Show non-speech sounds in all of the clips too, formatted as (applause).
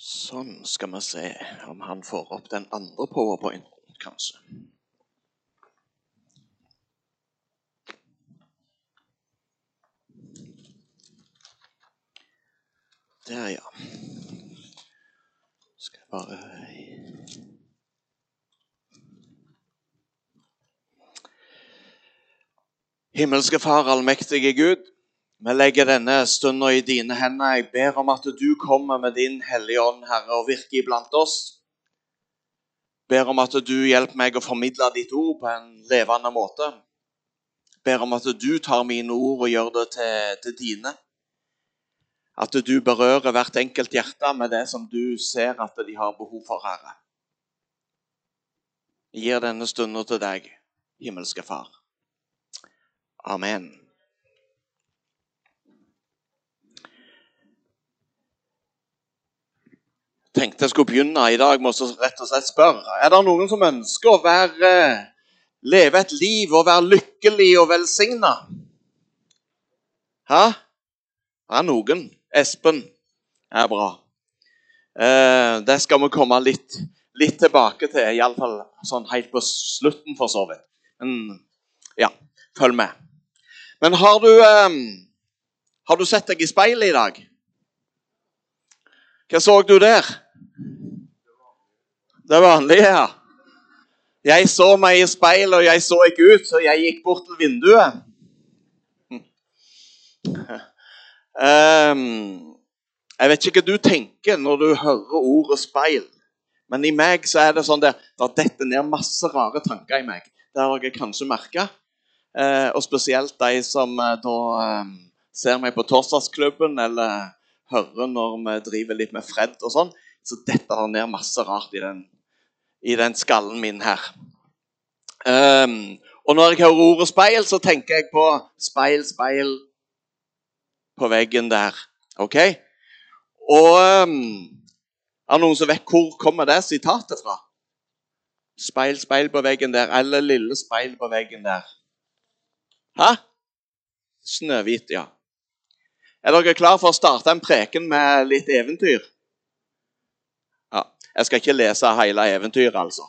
Sånn, skal vi se om han får opp den andre powerpointen, kanskje. Der, ja. Skal jeg bare Himmelske Far, allmektige Gud. Vi legger denne stunda i dine hender. Jeg ber om at du kommer med din Hellige Ånd, Herre, og virker iblant oss. Jeg ber om at du hjelper meg å formidle ditt ord på en levende måte. Jeg ber om at du tar mine ord og gjør det til, til dine. At du berører hvert enkelt hjerte med det som du ser at de har behov for, Herre. Jeg gir denne stunda til deg, himmelske Far. Amen. Tenkte jeg skulle begynne i dag med å rett og slett spørre Er det noen som ønsker å være, leve et liv og være lykkelig og velsigna? Hæ? Det er noen. Espen er bra. Eh, det skal vi komme litt, litt tilbake til, iallfall sånn helt på slutten, for så vidt. Men ja, følg med. Men har du, eh, har du sett deg i speilet i dag? Hva så du der? Det vanlige, ja. Jeg så meg i speilet, og jeg så ikke ut, så jeg gikk bort til vinduet. Um, (laughs) jeg vet ikke hva du tenker når du hører ordet speil, men i meg så er det sånn at det detter ned masse rare tanker i meg. Det har jeg kanskje merka. Uh, og spesielt de som uh, da um, ser meg på Torsdagsklubben eller hører når vi driver litt med Fred og sånn, så dette har ned masse rart i den, i den skallen min her. Um, og når jeg hører ordet speil, så tenker jeg på speil, speil på veggen der. OK? Og um, er det noen som vet hvor kommer det sitatet fra? Speil, speil på veggen der, eller lille speil på veggen der. Hæ? Snøhvit, ja. Er dere klar for å starte en preken med litt eventyr? Jeg skal ikke lese hele eventyret, altså.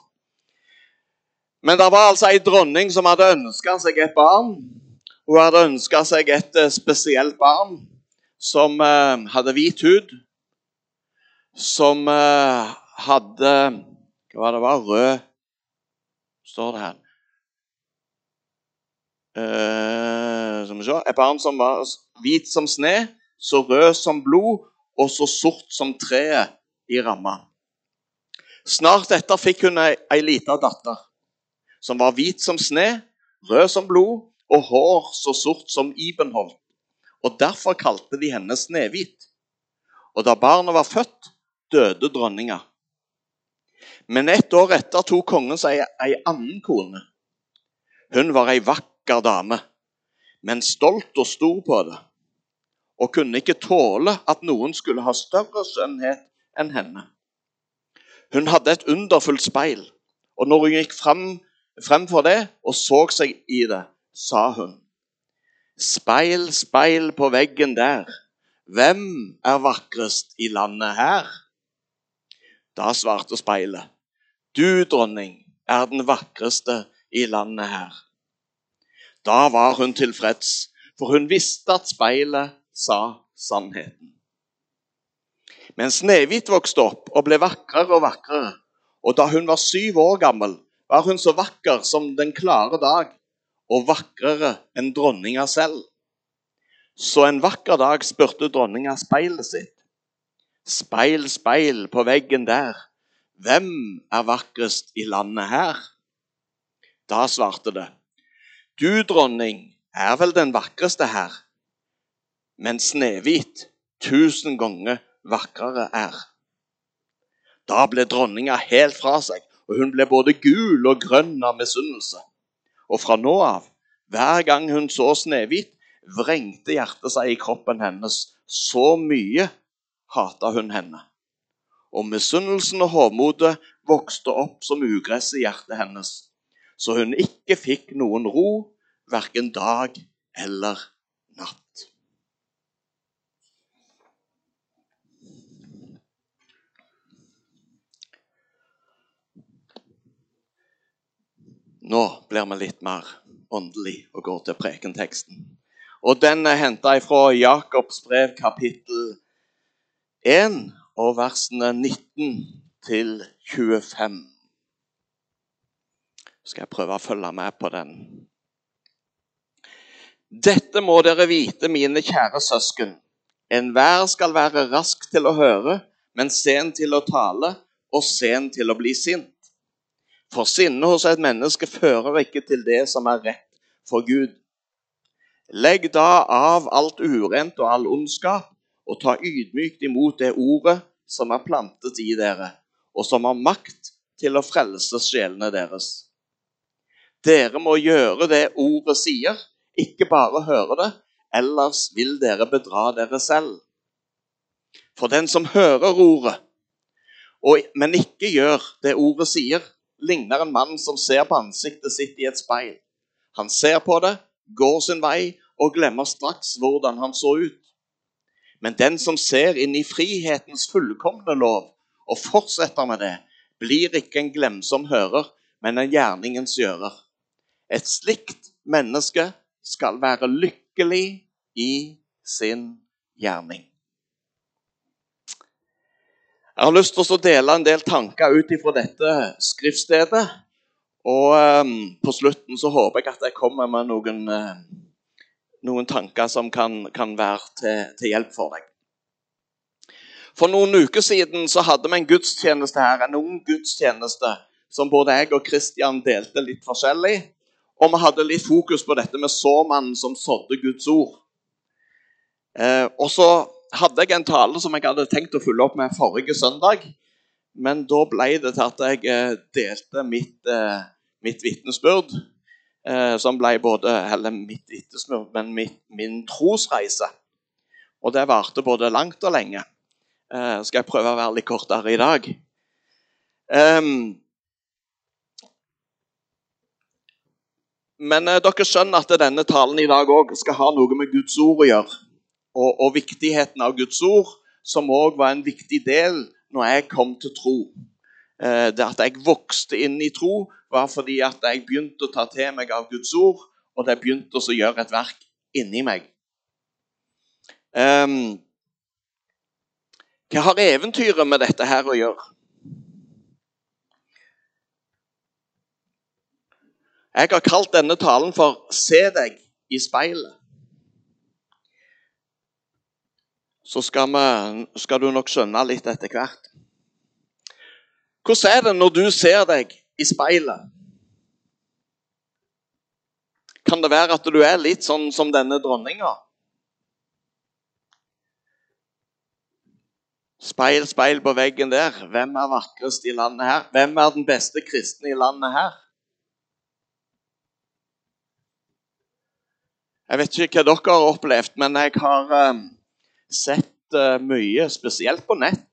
Men det var altså ei dronning som hadde ønska seg et barn. Hun hadde ønska seg et eh, spesielt barn som uh, hadde hvit hud. Som uh, hadde Hva var det var? Rød Står det her. Skal vi se. Et barn som var hvit som sne, så rød som blod og så sort som treet i ramma. Snart etter fikk hun ei, ei lita datter som var hvit som sne, rød som blod og hår så sort som ibenholt. Og Derfor kalte de henne Snehvit. Og da barnet var født, døde dronninga. Men ett år etter tok kongen seg ei annen kone. Hun var ei vakker dame, men stolt og stor på det, og kunne ikke tåle at noen skulle ha større skjønnhet enn henne. Hun hadde et underfullt speil, og når hun gikk frem, frem for det og så seg i det, sa hun, Speil, speil på veggen der, hvem er vakrest i landet her? Da svarte speilet, Du, dronning, er den vakreste i landet her. Da var hun tilfreds, for hun visste at speilet sa sannheten. Men Snehvit vokste opp og ble vakrere og vakrere. Og da hun var syv år gammel, var hun så vakker som den klare dag, og vakrere enn dronninga selv. Så en vakker dag spurte dronninga speilet sitt. Speil, speil på veggen der, hvem er vakrest i landet her? Da svarte det, du, dronning, er vel den vakreste her, men Snehvit tusen ganger vakrere er. Da ble dronninga helt fra seg, og hun ble både gul og grønn av misunnelse. Og fra nå av, hver gang hun så Snehvit, vrengte hjertet seg i kroppen hennes. Så mye hata hun henne. Og misunnelsen og hovmodet vokste opp som ugress i hjertet hennes så hun ikke fikk noen ro verken dag eller natt. Blir vi litt mer åndelig og går til prekenteksten. Og den er henta fra Jakobs brev kapittel 1 og versene 19 til 25. Skal jeg prøve å følge med på den. Dette må dere vite, mine kjære søsken. Enhver skal være rask til å høre, men sen til å tale og sen til å bli sint. For sinnet hos et menneske fører ikke til det som er rett for Gud. Legg da av alt urent og all ondskap, og ta ydmykt imot det ordet som er plantet i dere, og som har makt til å frelse sjelene deres. Dere må gjøre det ordet sier, ikke bare høre det, ellers vil dere bedra dere selv. For den som hører ordet, men ikke gjør det ordet sier, ligner en mann som ser på ansiktet sitt i et speil. Han ser på det, går sin vei og glemmer straks hvordan han så ut. Men den som ser inn i frihetens fullkomne lov og fortsetter med det, blir ikke en glemsom hører, men en gjerningens gjører. Et slikt menneske skal være lykkelig i sin gjerning. Jeg har lyst til å dele en del tanker ut ifra dette skriftstedet. Og um, på slutten så håper jeg at jeg kommer med noen, uh, noen tanker som kan, kan være til, til, hjelp for deg. For noen uker siden så hadde vi en gudstjeneste her, en ung gudstjeneste som både jeg og Kristian delte litt forskjellig. Og vi hadde litt fokus på dette med såmannen som sådde Guds ord. Uh, og så hadde jeg en tale som jeg hadde tenkt å følge opp med forrige søndag. Men da ble det til at jeg eh, delte mitt, eh, mitt vitnesbyrd. Eh, som ble både Eller mitt vitnesbyrd, men mitt, min trosreise. Og det varte både langt og lenge. Skal jeg prøve å være litt kortere i dag? Um, men dere skjønner at denne talen i dag òg skal ha noe med Guds ord å gjøre og, og viktigheten av Guds ord, som òg var en viktig del når jeg kom til tro. Eh, det at jeg vokste inn i tro, var fordi at jeg begynte å ta til meg av Guds ord, og det begynte å gjøre et verk inni meg. Um, hva har eventyret med dette her å gjøre? Jeg har kalt denne talen for 'Se deg i speilet'. Så skal, vi, skal, du nok skjønne litt etter hvert. Hvordan er det når du ser deg i speilet? Kan det være at du er litt sånn som denne dronninga? Speil, speil på veggen der. Hvem er vakrest i landet her? Hvem er den beste kristne i landet her? Jeg vet ikke hva dere har opplevd, men jeg har um, sett uh, mye, spesielt på nett,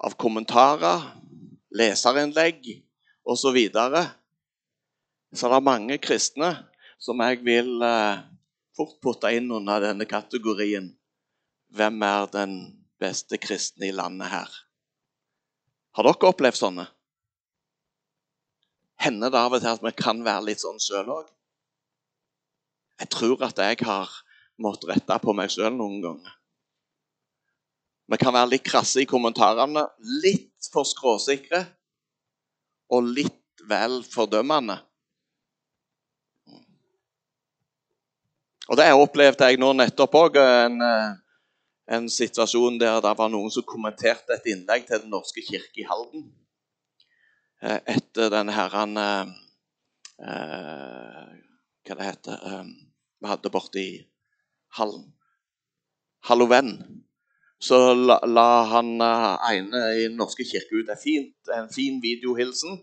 av kommentarer, leserinnlegg osv. Så, videre. så det er mange kristne som jeg vil uh, fort putte inn under denne kategorien. Hvem er den beste kristne i landet her? Har dere opplevd sånne? Hender det av og til at vi kan være litt sånn sjøl òg? Jeg tror at jeg har måtte rette på meg sjøl noen ganger. Vi kan være litt krasse i kommentarene, litt for skråsikre og litt vel fordømmende. Og Det opplevde jeg nå nettopp òg. En, en, situasjon der det var noen som kommenterte et innlegg til Den norske kirke i Halden. Eh, etter den herren eh, eh, Hva det heter eh, Vi hadde borti Halloven, så la, la, han eh, ene i Den norske kirke ut fint, en fin videohilsen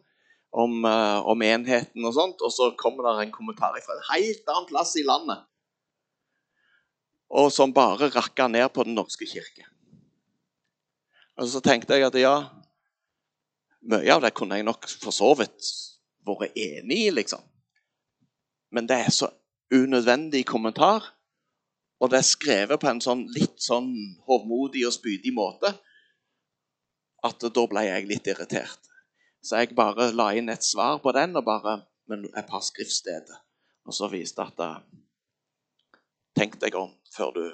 om, uh, om, enheten og sånt, og så kommer det en kommentar fra en helt annen plass i landet. Og som bare rakka ned på Den norske kirke. Og så tenkte jeg at ja, mye av det kunne jeg nok for så vidt vært enig i, liksom. Men det er så unødvendig kommentar. Og det er skrevet på en sånn litt sånn hovmodig og spydig måte at da ble jeg litt irritert. Så jeg bare la inn et svar på den og bare med et par skriftsteder. Og så viste at uh, Tenk deg om før du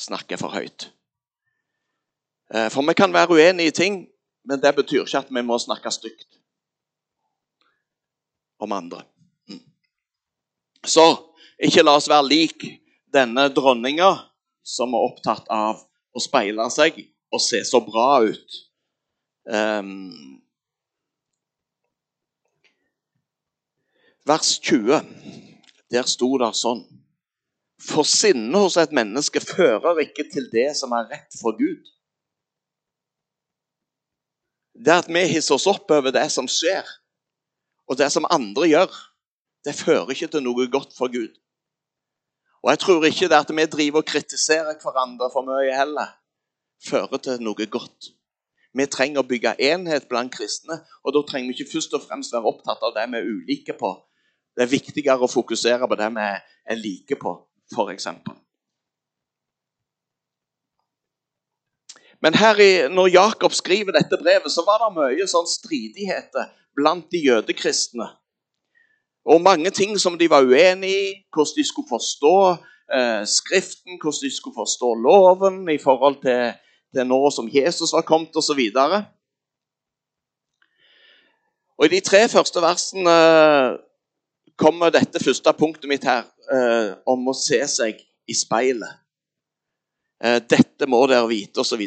snakker for høyt. Uh, for vi kan være uenige i ting, men det betyr ikke at vi må snakke stygt om andre. Mm. Så ikke la oss være lik denne dronninga som er opptatt av å speile seg og se så bra ut. Um, vers 20, der sto det sånn For sinnet hos et menneske fører ikke til det som er rett for Gud. Det at vi hisser oss opp over det som skjer, og det som andre gjør, det fører ikke til noe godt for Gud. Og jeg tror ikke det at vi driver og kritiserer hverandre for mye heller, fører til noe godt. Vi trenger å bygge enhet blant kristne, og da trenger vi ikke først og fremst være opptatt av det vi er ulike på. Det er viktigere å fokusere på det vi er like på, f.eks. Men her i, når Jakob skriver dette brevet, så var det mye sånn stridigheter blant de jødekristne. Og mange ting som de var uenig i, hvordan de skulle forstå eh, Skriften, hvordan de skulle forstå loven i forhold til til nå som Jesus var kommet, osv. Og, og I de tre første versene eh, kommer dette første punktet mitt her eh, om å se seg i speilet. Eh, dette må dere vite, osv.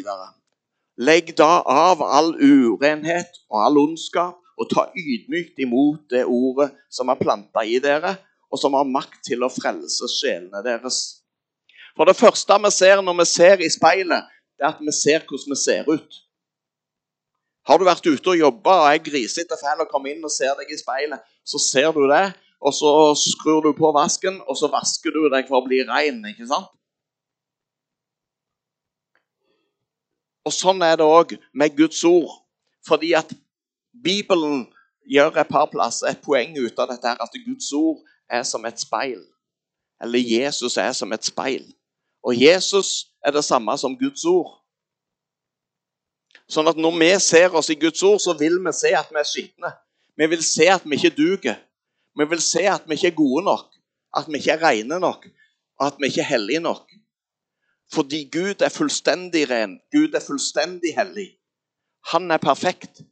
Legg da av all urenhet og all ondskap, og ta ydmykt imot det ordet som er planta i dere, og som har makt til å frelse sjelene deres. For det første vi ser når vi ser i speilet, det er at vi ser hvordan vi ser ut. Har du vært ute og jobba og er grisete fæl og kommer inn og ser deg i speilet, så ser du det, og så skrur du på vasken, og så vasker du deg for å bli rein. ikke sant? Og Sånn er det òg med Guds ord. Fordi at Bibelen gjør et par plasser et poeng ut av dette her, at Guds ord er som et speil. Eller Jesus er som et speil. Og Jesus er det samme som Guds ord. Sånn at når vi ser oss i Guds ord, så vil vi se at vi er skitne. Vi vil se at vi ikke duger. Vi vil se at vi ikke er gode nok, at vi ikke er rene nok, og at vi ikke er hellige nok. Fordi Gud er fullstendig ren. Gud er fullstendig hellig. Han er perfekt.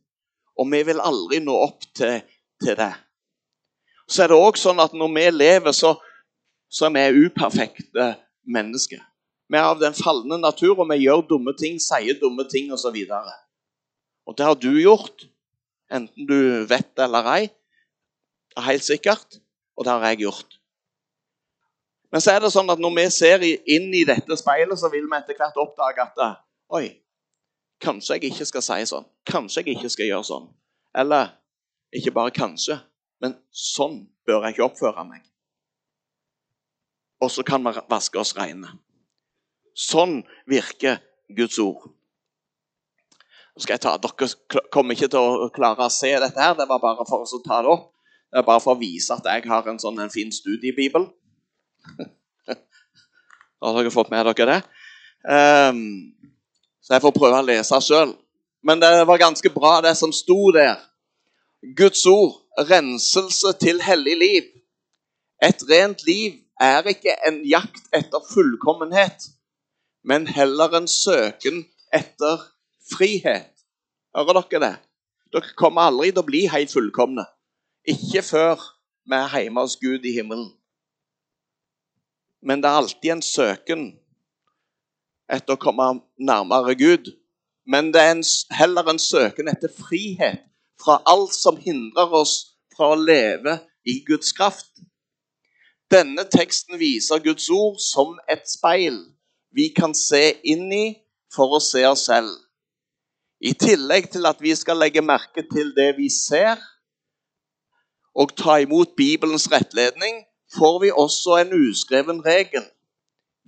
Og vi vil aldri nå opp til, til det. Så er det òg sånn at når vi lever, så, så er vi uperfekte mennesker. Vi er av den falne natur, og vi gjør dumme ting, sier dumme ting osv. Og, og det har du gjort, enten du vet det eller ei. Det er helt sikkert. Og det har jeg gjort. Men så er det sånn at når vi ser inn i dette speilet, så vil vi etter hvert oppdage at Oi, kanskje jeg ikke skal si sånn. Kanskje jeg ikke skal gjøre sånn. Eller ikke bare kanskje, men sånn bør jeg ikke oppføre meg. Og så kan vi vaske oss reine. Sånn virker Guds ord. Nå skal jeg ta, Dere kommer ikke til å klare å se dette. her, Det var bare for å ta det opp. Det er bare for å vise at jeg har en sånn en fin studiebibel. (laughs) Har dere fått med dere det? Um, så jeg får prøve å lese sjøl. Men det var ganske bra, det som sto der. Guds ord, renselse til hellig liv. Et rent liv er ikke en jakt etter fullkommenhet men heller en søken etter frihet. Hører dere det? Dere kommer aldri til å bli helt fullkomne. Ikke før vi er hjemme hos Gud i himmelen. Men det er alltid en søken etter å komme nærmere Gud. Men det er en, heller en søken etter frihet fra alt som hindrer oss fra å leve i Guds kraft. Denne teksten viser Guds ord som et speil vi kan se inn i for å se oss selv. I tillegg til at vi skal legge merke til det vi ser, og ta imot Bibelens rettledning, får vi også en uskreven regel.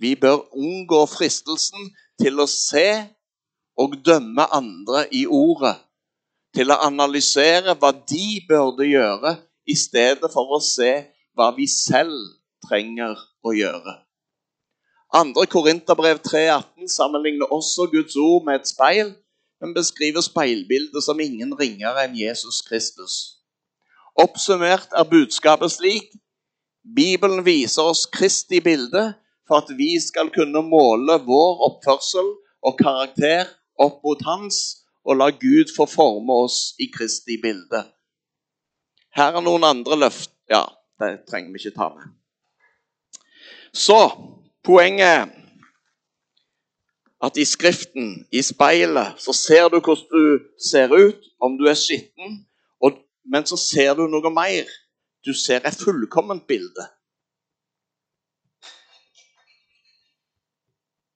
Vi bør unngå fristelsen til å se og dømme andre i ordet, til å analysere hva de burde gjøre, i stedet for å se hva vi selv trenger å gjøre. 2. Korinterbrev 3,18 sammenligner også Guds ord med et speil. men beskriver speilbildet som ingen ringere enn Jesus Kristus. Oppsummert er budskapet slik Bibelen viser oss Kristi bilde for at vi skal kunne måle vår oppførsel og karakter opp mot hans, og la Gud få forme oss i Kristi bilde. Her er noen andre løft. Ja, det trenger vi ikke ta med. Så poenget at i Skriften, i speilet, så ser du hvordan du ser ut, om du er skitten, men så ser du noe mer. Du ser et fullkomment bilde.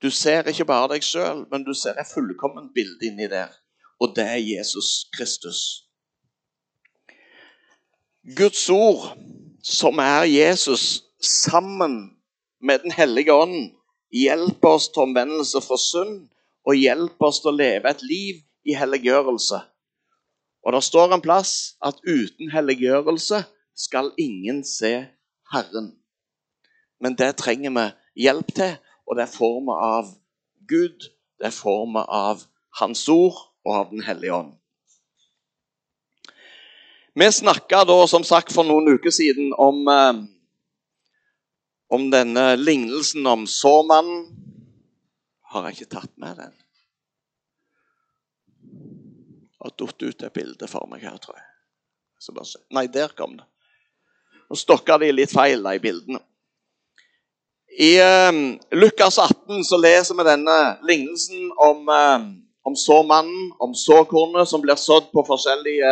Du ser ikke bare deg sjøl, men du ser et fullkomment bilde inni der. Og det er Jesus Kristus. Guds ord, som er Jesus, sammen med Den hellige ånd, hjelper oss til omvendelse for synd og hjelper oss til å leve et liv i helliggjørelse. Og det står en plass at uten helliggjørelse skal ingen se Herren. Men det trenger vi hjelp til, og det er forma av Gud, det er forma av Hans ord og av Den hellige ånd. Vi snakka da, som sagt, for noen uker siden om eh, om denne lignelsen om såmannen. Har jeg ikke tatt med den? Har datt ut et bilde for meg her, tror jeg. Nei, der kom det. Nå stokka de litt feil, de bildene. I uh, Lukas 18 så leser vi denne lignelsen om, uh, om såmannen, om såkornet som blir sådd på forskjellige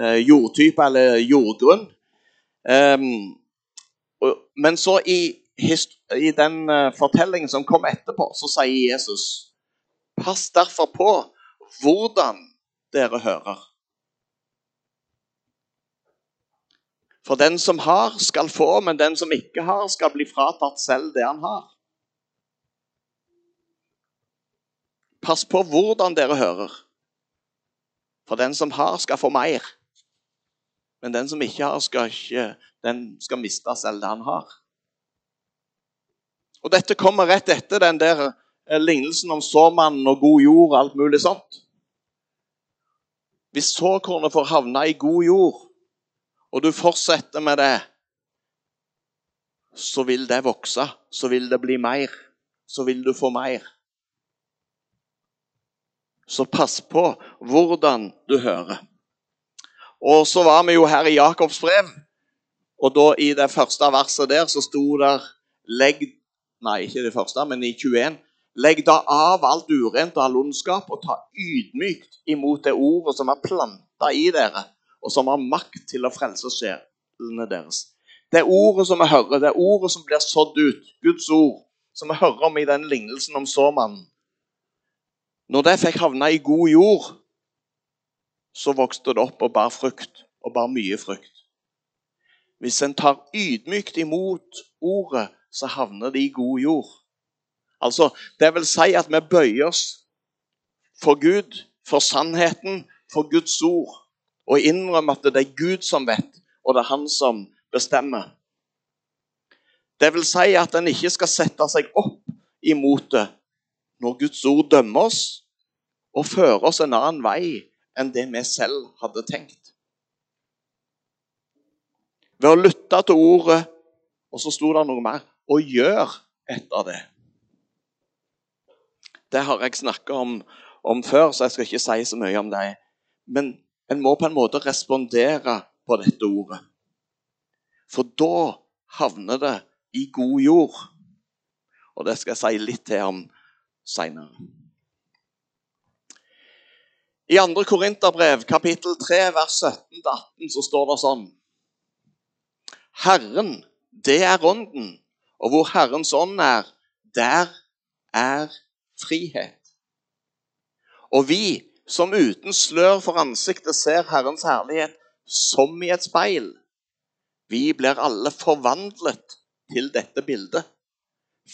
uh, jordtyper eller jordgrunn. Um, men så i, i den uh, fortellingen som kom etterpå, så sier Jesus Pass derfor på hvordan dere hører. For den som har, skal få, men den som ikke har, skal bli fratatt selv det han har. Pass på hvordan dere hører. For den som har, skal få mer. Men den som ikke har, skal, ikke, den skal miste selv det han har. Og Dette kommer rett etter den der eh, lignelsen om såmannen og god jord og alt mulig sånt. Hvis såkornet får havne i god jord, og du fortsetter med det, så vil det vokse. Så vil det bli mer. Så vil du få mer. Så pass på hvordan du hører. Og så var vi jo her i Jakobs brev, og da i det første verset der så sto det Legg Nei, ikke det første, men i 21. Legg da av alt urent og all ondskap, og ta ydmykt imot det ordet som er planta i dere, og som har makt til å frelse sjelene deres. Det ordet som vi hører, det ordet som blir sådd ut, Guds ord, som vi hører om i den lignelsen om såmannen Når det fikk havne i god jord, så vokste det opp og bar frukt, og bar mye frukt. Hvis en tar ydmykt imot ordet, så havner det i god jord. Altså, Det vil si at vi bøyer oss for Gud, for sannheten, for Guds ord, og innrømme at det er Gud som vet, og det er Han som bestemmer. Det vil si at en ikke skal sette seg opp imot det når Guds ord dømmer oss og fører oss en annen vei enn det vi selv hadde tenkt. Ved å lytte til ordet, og så sto det noe mer, og gjør etter det. Det har jeg snakka om, om, før, så jeg skal ikke si så mye om det. Men en må på en måte respondere på dette ordet. For da havner det i god jord. Og det skal jeg si litt til om seinere. I 2. Korinterbrev, kapittel 3, vers 17-18, så står det sånn Herren, det er ånden, og hvor Herrens ånd er, der er frihet. Og vi som uten slør for ansiktet ser Herrens herlighet som i et speil, vi blir alle forvandlet til dette bildet.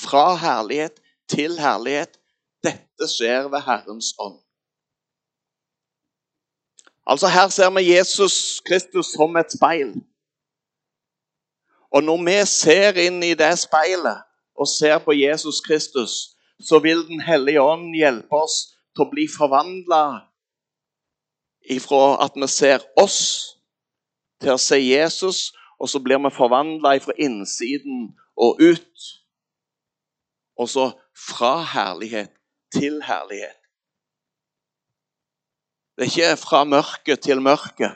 Fra herlighet til herlighet. Dette skjer ved Herrens ånd. Altså Her ser vi Jesus Kristus som et speil. Og når vi ser inn i det speilet og ser på Jesus Kristus, så vil Den hellige ånd hjelpe oss til å bli forvandla ifra at vi ser oss, til å se Jesus, og så blir vi forvandla fra innsiden og ut. Og så fra herlighet til herlighet. Det er ikke fra mørke til mørke.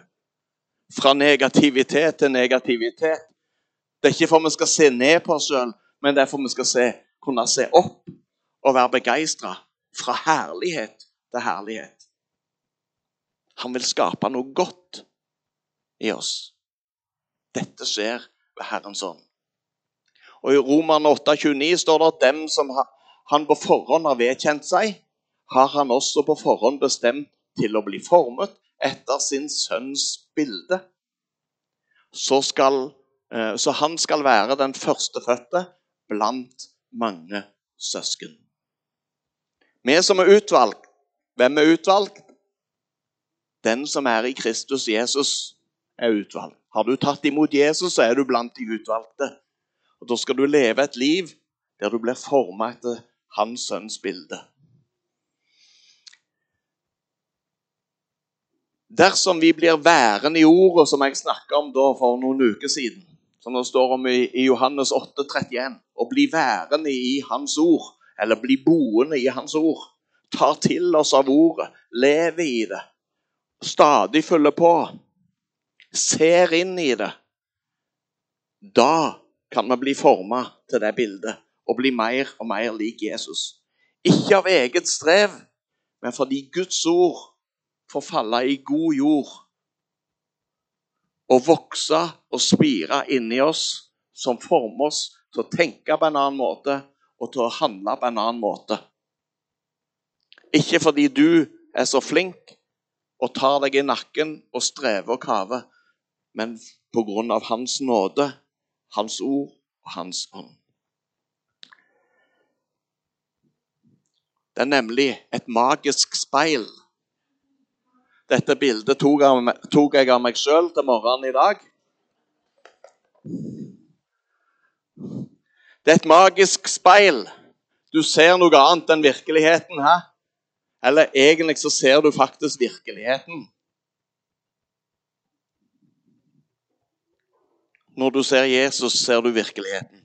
Fra negativitet til negativitet. Det er ikke for vi skal se ned på oss sjøl, men det er for vi skal se, kunne se opp og være begeistra. Fra herlighet til herlighet. Han vil skape noe godt i oss. Dette skjer ved Herrens ånd. Og I Roman 8,29 står det at dem som han på forhånd har vedkjent seg, har han også på forhånd bestemt til å bli formet etter sin sønns bilde. Så, skal, eh, så han skal være den førstefødte blant mange søsken. Vi som er utvalgt, hvem er utvalgt? Den som er i Kristus Jesus, er utvalgt. Har du tatt imot Jesus, så er du blant de utvalgte. Og Da skal du leve et liv der du blir forma etter hans sønns bilde. Dersom vi blir værende i ordet, som jeg snakka om for noen uker siden, som det står om i Johannes 8, 31, å bli værende i Hans ord, eller bli boende i Hans ord, tar til oss av ordet, lever i det, stadig følger på, ser inn i det, da kan vi bli forma til det bildet og bli mer og mer lik Jesus. Ikke av eget strev, men fordi Guds ord får falle i god jord og vokse og spire inni oss, som former oss til å tenke på en annen måte og til å handle på en annen måte. Ikke fordi du er så flink og tar deg i nakken og strever og kaver, men av Hans nåde, Hans ord og Hans ånd. Det er nemlig et magisk speil dette bildet tok jeg av meg sjøl til morgenen i dag. Det er et magisk speil. Du ser noe annet enn virkeligheten. Hæ? Eller egentlig så ser du faktisk virkeligheten. Når du ser Jesus, ser du virkeligheten.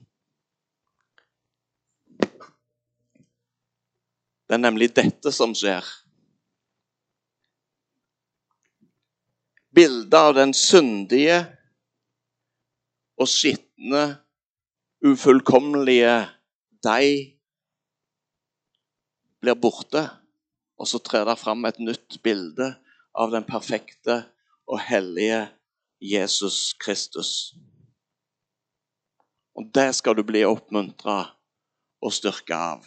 Det er nemlig dette som skjer. bildet av den syndige og skitne, ufullkommelige deg blir borte, og så trer det fram et nytt bilde av den perfekte og hellige Jesus Kristus. Og det skal du bli oppmuntra og styrka av.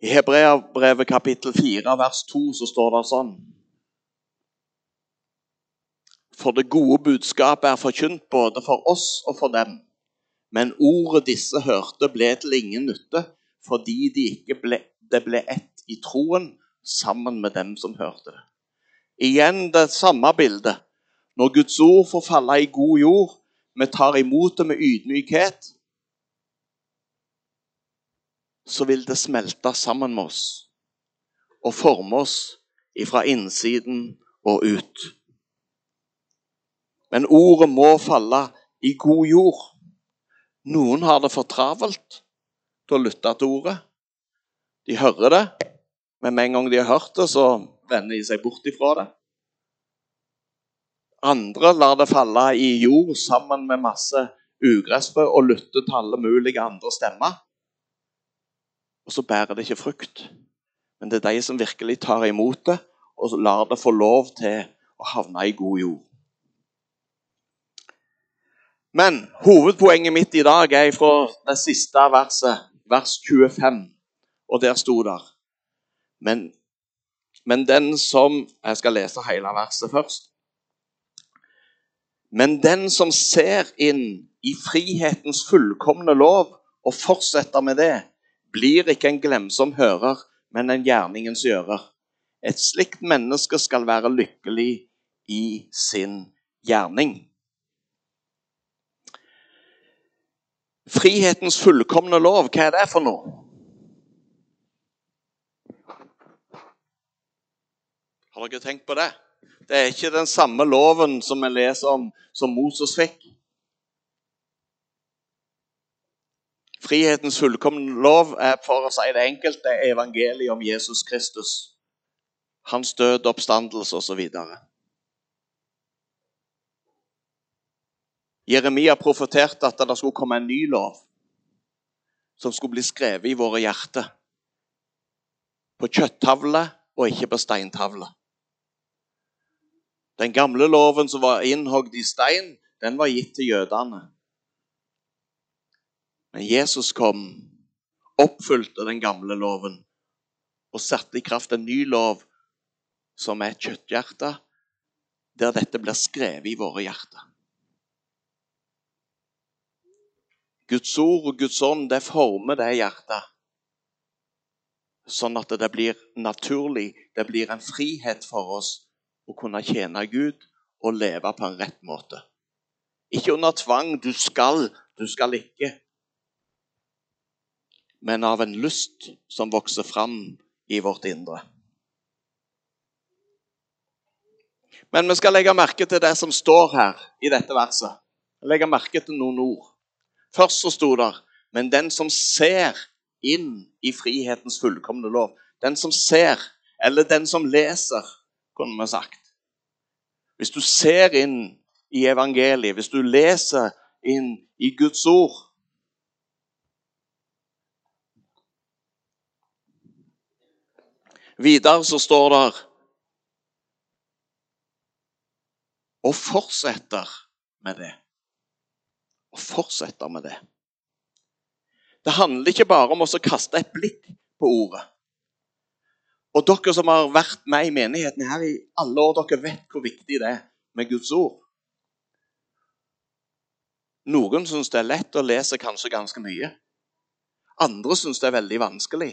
I Hebreabrevet kapittel 4 vers 2 så står det sånn for det gode budskapet er forkynt både for oss og for dem. Men ordet disse hørte, ble til ingen nytte, fordi de ikke ble, det ble ett i troen sammen med dem som hørte det. Igjen det samme bildet. Når Guds ord får falle i god jord, vi tar imot det med ydmykhet, så vil det smelte sammen med oss og forme oss ifra innsiden og ut. Men ordet må falle i god jord. Noen har det for travelt til å lytte til ordet. De hører det, men med en gang de har hørt det, så vender de seg bort ifra det. Andre lar det falle i jord sammen med masse ugressfrø og lytter til alle mulige andre stemmer. Og så bærer det ikke frukt. Men det er de som virkelig tar imot det og lar det få lov til å havne i god jord. Men hovedpoenget mitt i dag er fra det siste verset, vers 25. Og der sto det men, men den som Jeg skal lese hele verset først. Men den som ser inn i frihetens fullkomne lov og fortsetter med det, blir ikke en glemsom hører, men en gjerningens gjører. Et slikt menneske skal være lykkelig i sin gjerning. Frihetens fullkomne lov, hva er det for noe? Har dere tenkt på det? Det er ikke den samme loven som vi leser om som Moses fikk. Frihetens fullkomne lov er for å si det enkelte, evangeliet om Jesus Kristus. Hans død, oppstandelse osv. Jeremia profeterte at det skulle komme en ny lov som skulle bli skrevet i våre hjerter. På kjøtttavle og ikke på steintavle. Den gamle loven som var innhogd i stein, den var gitt til jødene. Men Jesus kom, oppfylte den gamle loven og satte i kraft en ny lov som er et kjøtthjerte, der dette blir skrevet i våre hjerter. Guds ord og Guds ånd det former det hjertet. Sånn at det blir naturlig, det blir en frihet for oss å kunne tjene Gud og leve på en rett måte. Ikke under tvang 'du skal, du skal ikke', men av en lyst som vokser fram i vårt indre. Men vi skal legge merke til det som står her i dette verset. Legge merke til noen ord. Først så sto det Men den som ser inn i frihetens fullkomne lov Den som ser, eller den som leser, kunne vi sagt. Hvis du ser inn i evangeliet, hvis du leser inn i Guds ord Videre så står det Og fortsetter med det og fortsette med det. Det handler ikke bare om å kaste et blikk på ordet. Og dere som har vært med i menigheten her i alle år, dere vet hvor viktig det er med Guds ord. Noen syns det er lett å lese kanskje ganske mye. Andre syns det er veldig vanskelig.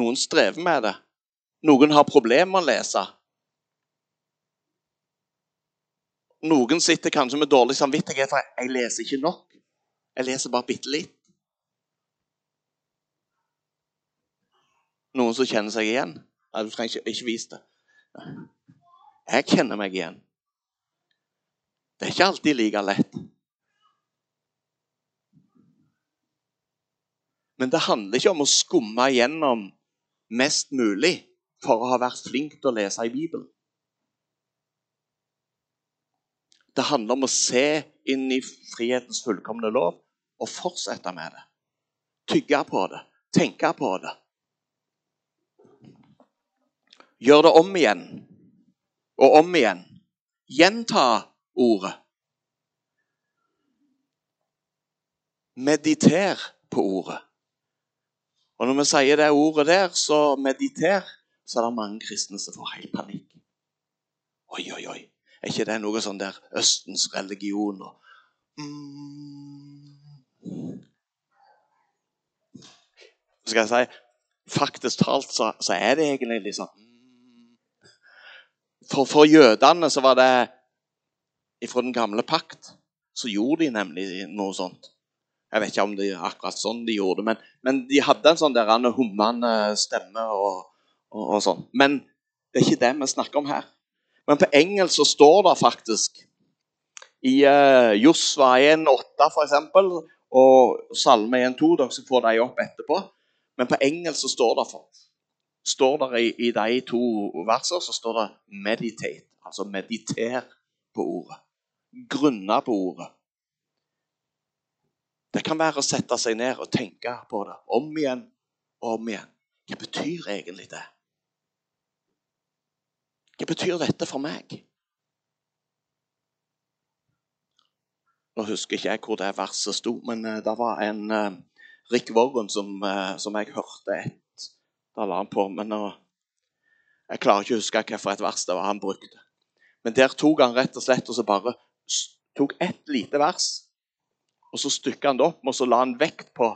Noen strever med det. Noen har problemer med å lese. Noen sitter kanskje med dårlig samvittighet for jeg leser ikke nok. Jeg leser bare bitte litt. Noen som kjenner seg igjen? Nei, du trenger ikke, ikke vise det. Jeg kjenner meg igjen. Det er ikke alltid like lett. Men det handler ikke om å skumme gjennom mest mulig for å ha vært flink til å lese i Bibelen. Det handler om å se inn i frihetens fullkomne lov og fortsette med det. Tygge på det, tenke på det. Gjør det om igjen og om igjen. Gjenta ordet. Mediter på ordet. Og når vi sier det ordet der, så mediter, så er det mange kristne som får helt panikk. Oi, oi, oi. Er ikke det noe sånn der Østens religion og mm. Skal jeg si Faktisk talt så, så er det egentlig mm. for, for jødene så var det Fra den gamle pakt så gjorde de nemlig noe sånt. Jeg vet ikke om det er akkurat sånn de gjorde det, men, men de hadde en sånn der hummende stemme og, og, og sånn. Men det er ikke det vi snakker om her. Men på engelsk så står det faktisk i uh, Josva 1,8 f.eks. og Salme 1,2. Dere skal få dem opp etterpå. Men på engelsk så står det, for, står det i, i, de to versene så står det 'meditate'. Altså mediter på ordet. Grunne på ordet. Det kan være å sette seg ned og tenke på det om igjen og om igjen. Hva betyr egentlig det? Hva betyr dette for meg? Nå husker ikke jeg hvor det verset sto, men uh, det var en uh, Rick Warren som, uh, som, jeg hørte et Da la han på. Men Jeg klarer ikke å huske hvilket vers det var han brukte. Men der tok han rett og slett og så bare tok ett lite vers, og så stykka han det opp, og så la han vekt på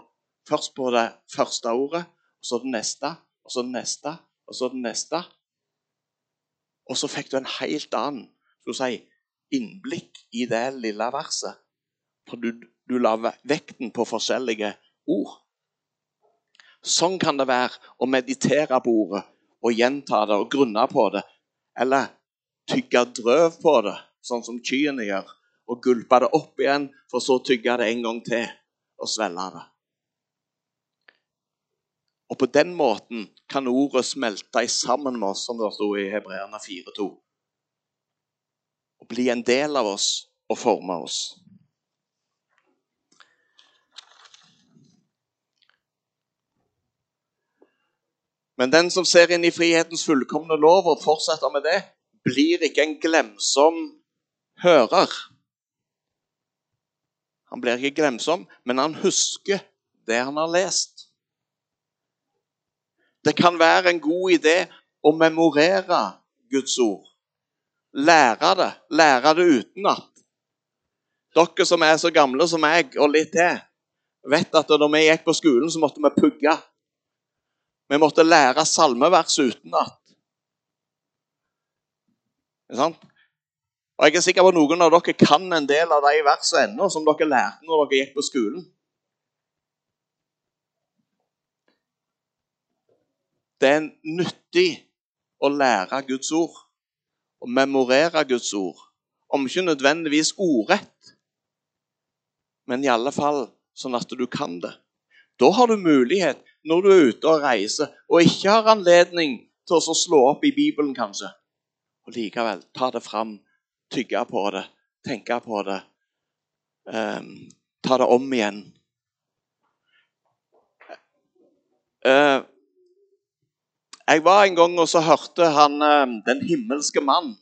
først på det første ordet, og så det neste, og så det neste, og så det neste. Og så fikk du en helt annen si, innblikk i det lille verset. For du, du la vekten på forskjellige ord. Sånn kan det være å meditere på ordet og gjenta det og grunne på det. Eller tygge drøv på det, sånn som kyene gjør. Og gulpe det opp igjen, for så å tygge det en gang til og svelge det. Og på den måten kan ordet smelte sammen med oss, som det sto i Hebreerne 4,2. Og bli en del av oss og forme oss. Men den som ser inn i frihetens fullkomne lov og fortsetter med det, blir ikke en glemsom hører. Han blir ikke glemsom, men han husker det han har lest. Det kan være en god idé å memorere Guds ord. Lære det, lære det utenat. Dere som er så gamle som meg, og litt til, vet at da vi gikk på skolen, så måtte vi pugge. Vi måtte lære salmevers utenat. Og Jeg er sikker på at noen av dere kan en del av de versene ennå, som dere lærte når dere gikk på skolen. Det er nyttig å lære Guds ord og memorere Guds ord. Om ikke nødvendigvis ordrett, men i alle fall sånn at du kan det. Da har du mulighet når du er ute og reiser og ikke har anledning til å slå opp i Bibelen, kanskje. Og likevel ta det fram, tygge på det, tenke på det. Um, ta det om igjen. Uh, jeg var en gang og så hørte han uh, 'Den himmelske mann'.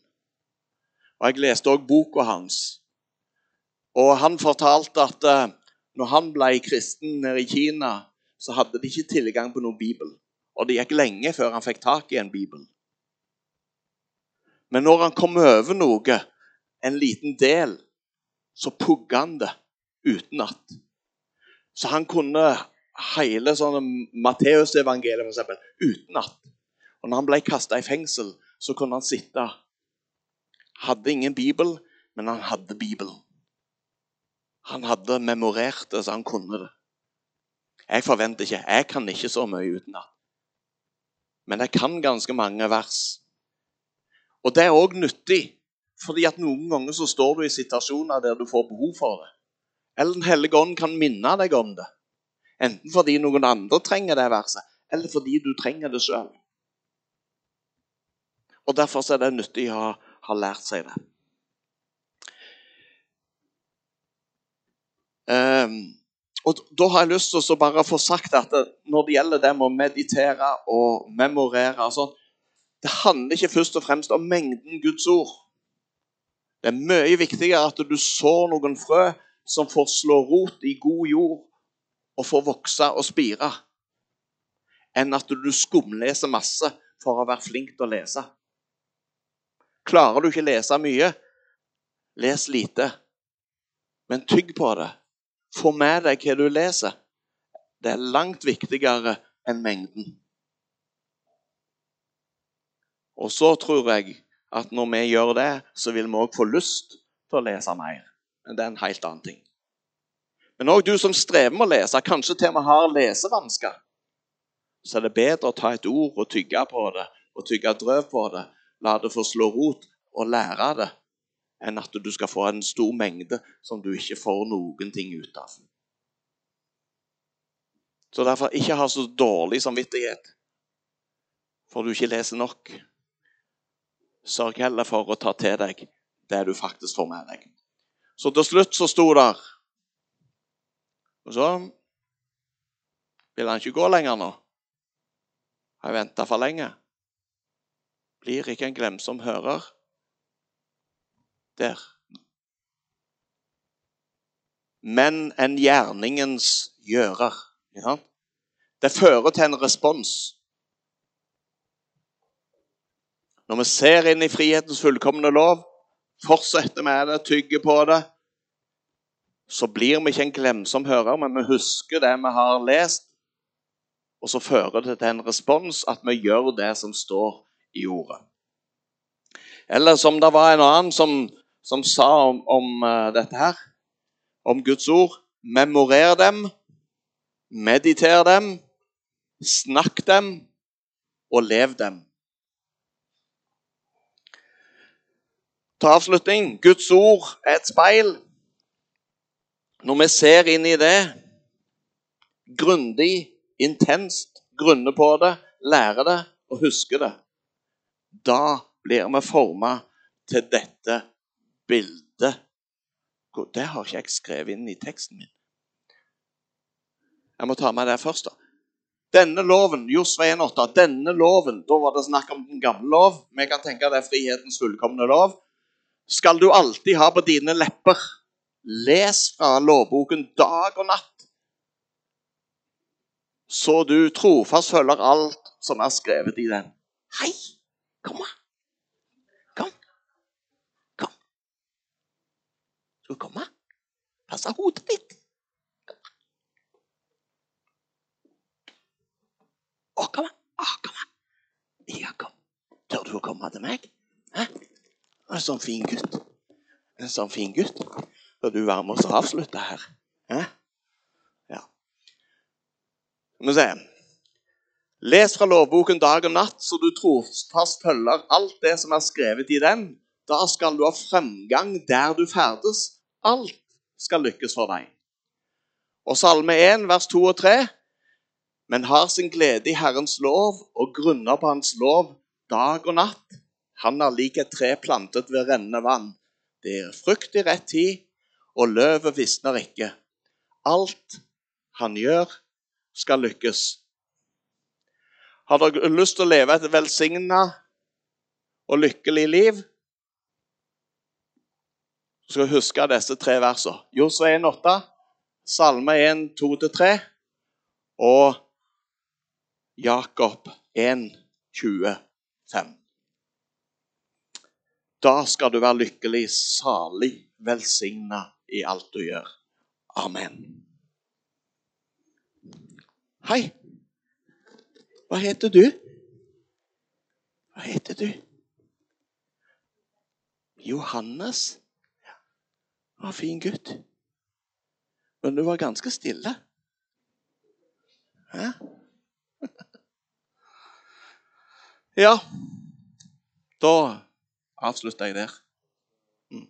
Og Jeg leste òg boka hans. Og Han fortalte at uh, når han ble kristen nede i Kina, så hadde de ikke tilgang på noen bibel. Og det gikk lenge før han fikk tak i en bibel. Men når han kom over noe, en liten del, så pugga han det utenat. Så han kunne hele sånn Matteusevangeliet utenat. Og når han ble kasta i fengsel, så kunne han sitte. Hadde ingen bibel, men han hadde Bibelen. Han hadde memorert det, så han kunne det. Jeg forventer ikke Jeg kan ikke så mye utenat. Men jeg kan ganske mange vers. Og det er òg nyttig, fordi at noen ganger så står du i situasjoner der du får behov for det. Eller Den hellige ånd kan minne deg om det. Enten fordi noen andre trenger det verset, eller fordi du trenger det sjøl. Og Derfor er det nyttig å ha lært seg det. Um, og Da har jeg lyst til å bare få sagt at når det gjelder det med å meditere og memorere altså, Det handler ikke først og fremst om mengden Guds ord. Det er mye viktigere at du sår noen frø som får slå rot i god jord og får vokse og spire, enn at du skumleser masse for å være flink til å lese. Klarer du ikke lese mye, les lite, men tygg på det få med deg hva du leser. Det er langt viktigere enn mengden. Og så tror jeg at når vi gjør det, så vil vi òg få lyst til å lese mer. Men det er en helt annen ting. Men òg du som strever med å lese, kanskje til og med har lesevansker, så er det bedre å ta et ord og tygge på det, og tygge drøv på det. La det få slå rot og lære det, enn at du skal få en stor mengde som du ikke får noen ting ut av. Så derfor ikke ha så dårlig samvittighet for du ikke leser nok. Sørg heller for å ta til deg det du faktisk får med deg. Så til slutt så sto der Og så vil han ikke gå lenger nå. Har jeg venta for lenge? Blir ikke en glemsom hører der. Men en gjerningens gjører. Ja. Det fører til en respons. Når vi ser inn i frihetens fullkomne lov, fortsetter med det, tygger på det, så blir vi ikke en glemsom hører, men vi husker det vi har lest. Og så fører det til en respons at vi gjør det som står i ordet. Eller som det var en annen som som sa om, om uh, dette her, om Guds ord. Memorer dem, mediter dem, snakk dem, og lev dem. Til avslutning Guds ord er et speil. Når vi ser inn i det grundig, intenst, grunner på det, lærer det og husker det, da blir vi forma til dette bildet. Det har ikke jeg skrevet inn i teksten min. Jeg må ta med det først. da. Denne loven, Josva 1,8, denne loven, da var det snakk om den gamle lov. Vi kan tenke det er frihetens fullkomne lov. Skal du alltid ha på dine lepper. Les fra lovboken dag og natt. Så du trofast følger alt som er skrevet i den. Hei, kom da. Kom. Kom. Skal du komme? Passe hodet ditt. Å, kom an. Å, kom an. Ja, kom. Tør du å komme til meg? Hæ? En sånn fin gutt. En sånn fin gutt. Skal du være med oss og avslutte her? Hæ? Ja. Skal vi. Les fra lovboken dag og natt, så du trofast følger alt det som er skrevet i den. Da skal du ha fremgang der du ferdes. Alt skal lykkes for deg. Og Salme 1, vers 2 og 3 men har sin glede i Herrens lov og grunner på Hans lov dag og natt. Han er lik et tre plantet ved rennende vann. Det gir frukt i rett tid, og løvet visner ikke. Alt han gjør, skal lykkes. Har dere lyst til å leve et velsigna og lykkelig liv? Så skal vi huske disse tre versene. Josua 1,8, Salme 1, 2-3 og Jakob 1, 25. Da skal du være lykkelig, salig, velsigna i alt du gjør. Amen. Hei. Hva heter du? Hva heter du? Johannes. Ja, fin gutt. Men du var ganske stille. Hæ? (laughs) Ja, da avslutter jeg der. Mm.